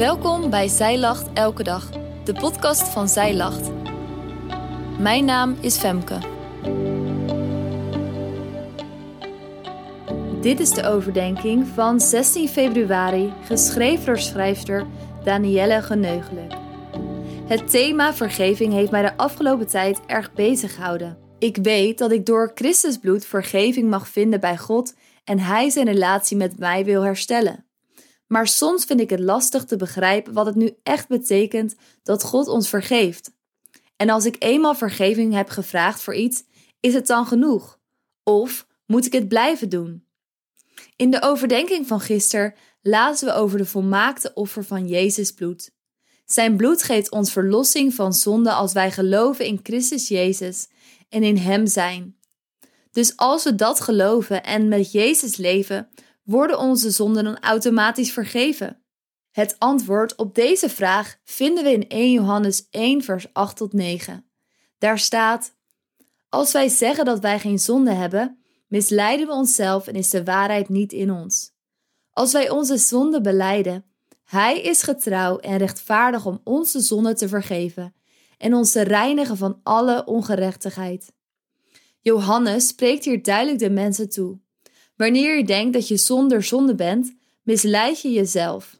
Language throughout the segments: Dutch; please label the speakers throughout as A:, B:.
A: Welkom bij Zij Lacht Elke Dag, de podcast van Zij Lacht. Mijn naam is Femke. Dit is de overdenking van 16 februari, geschreven door schrijfster Danielle Geneugelijk. Het thema vergeving heeft mij de afgelopen tijd erg bezig gehouden. Ik weet dat ik door Christus bloed vergeving mag vinden bij God en Hij zijn relatie met mij wil herstellen. Maar soms vind ik het lastig te begrijpen wat het nu echt betekent dat God ons vergeeft. En als ik eenmaal vergeving heb gevraagd voor iets, is het dan genoeg? Of moet ik het blijven doen? In de overdenking van gisteren lazen we over de volmaakte offer van Jezus bloed. Zijn bloed geeft ons verlossing van zonde als wij geloven in Christus Jezus en in Hem zijn. Dus als we dat geloven en met Jezus leven, worden onze zonden dan automatisch vergeven? Het antwoord op deze vraag vinden we in 1 Johannes 1, vers 8 tot 9. Daar staat: Als wij zeggen dat wij geen zonde hebben, misleiden we onszelf en is de waarheid niet in ons. Als wij onze zonde beleiden, Hij is getrouw en rechtvaardig om onze zonde te vergeven en ons te reinigen van alle ongerechtigheid. Johannes spreekt hier duidelijk de mensen toe. Wanneer je denkt dat je zonder zonde bent, misleid je jezelf.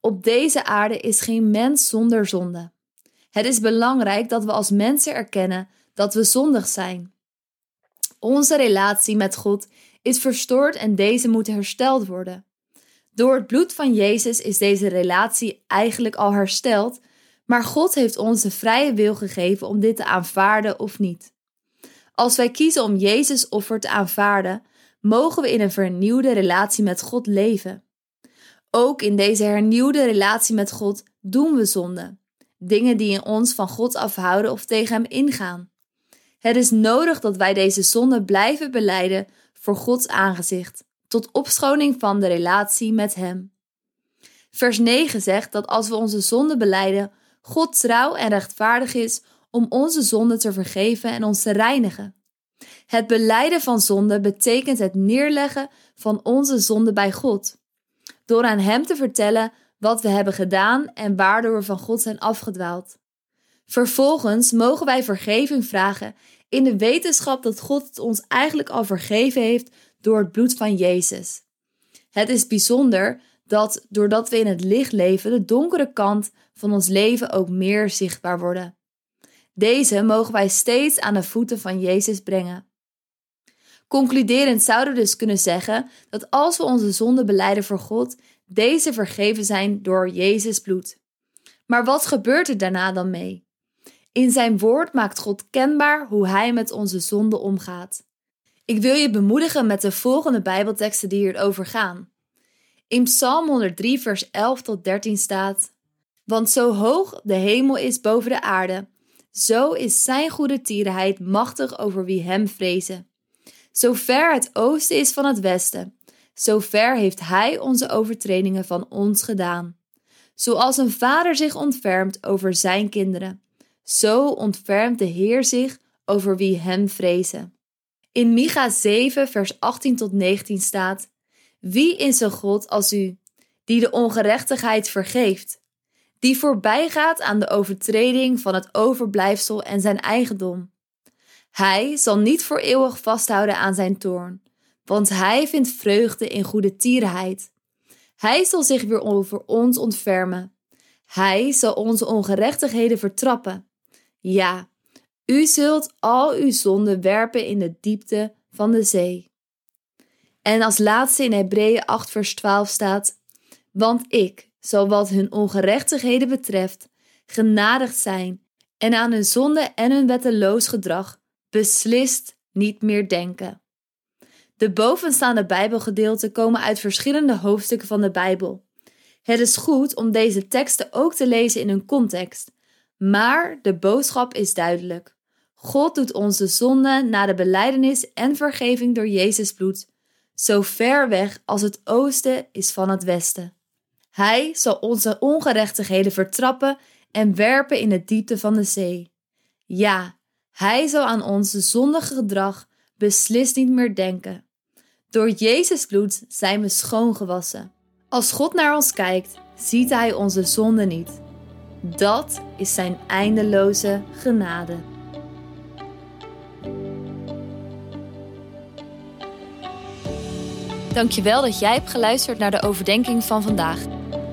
A: Op deze aarde is geen mens zonder zonde. Het is belangrijk dat we als mensen erkennen dat we zondig zijn. Onze relatie met God is verstoord en deze moet hersteld worden. Door het bloed van Jezus is deze relatie eigenlijk al hersteld, maar God heeft ons de vrije wil gegeven om dit te aanvaarden of niet. Als wij kiezen om Jezus offer te aanvaarden, mogen we in een vernieuwde relatie met God leven. Ook in deze hernieuwde relatie met God doen we zonde, dingen die in ons van God afhouden of tegen Hem ingaan. Het is nodig dat wij deze zonde blijven beleiden voor Gods aangezicht, tot opschoning van de relatie met Hem. Vers 9 zegt dat als we onze zonde beleiden, God trouw en rechtvaardig is om onze zonde te vergeven en ons te reinigen. Het beleiden van zonde betekent het neerleggen van onze zonde bij God. Door aan Hem te vertellen wat we hebben gedaan en waardoor we van God zijn afgedwaald. Vervolgens mogen wij vergeving vragen in de wetenschap dat God het ons eigenlijk al vergeven heeft door het bloed van Jezus. Het is bijzonder dat doordat we in het licht leven, de donkere kant van ons leven ook meer zichtbaar worden. Deze mogen wij steeds aan de voeten van Jezus brengen. Concluderend zouden we dus kunnen zeggen dat als we onze zonde beleiden voor God, deze vergeven zijn door Jezus bloed. Maar wat gebeurt er daarna dan mee? In zijn woord maakt God kenbaar hoe hij met onze zonde omgaat. Ik wil je bemoedigen met de volgende Bijbelteksten die hierover gaan. In Psalm 103, vers 11 tot 13 staat: Want zo hoog de hemel is boven de aarde, zo is zijn goede tierenheid machtig over wie hem vrezen. Zo ver het oosten is van het westen, zo ver heeft hij onze overtredingen van ons gedaan. Zoals een vader zich ontfermt over zijn kinderen, zo ontfermt de Heer zich over wie hem vrezen. In Micha 7, vers 18 tot 19 staat: Wie is een God als u, die de ongerechtigheid vergeeft, die voorbijgaat aan de overtreding van het overblijfsel en zijn eigendom? Hij zal niet voor eeuwig vasthouden aan zijn toorn, want hij vindt vreugde in goede tierenheid. Hij zal zich weer over ons ontfermen. Hij zal onze ongerechtigheden vertrappen. Ja, u zult al uw zonden werpen in de diepte van de zee. En als laatste in Hebreeën 8 vers 12 staat, want ik zal wat hun ongerechtigheden betreft genadigd zijn en aan hun zonde en hun wetteloos gedrag beslist niet meer denken. De bovenstaande Bijbelgedeelten komen uit verschillende hoofdstukken van de Bijbel. Het is goed om deze teksten ook te lezen in hun context, maar de boodschap is duidelijk. God doet onze zonde na de beleidenis en vergeving door Jezus bloed, zo ver weg als het oosten is van het westen. Hij zal onze ongerechtigheden vertrappen en werpen in de diepte van de zee. Ja, hij zal aan ons zondige gedrag beslist niet meer denken. Door Jezus bloed zijn we schoongewassen. Als God naar ons kijkt, ziet Hij onze zonde niet. Dat is Zijn eindeloze genade. Dankjewel dat jij hebt geluisterd naar de overdenking van vandaag.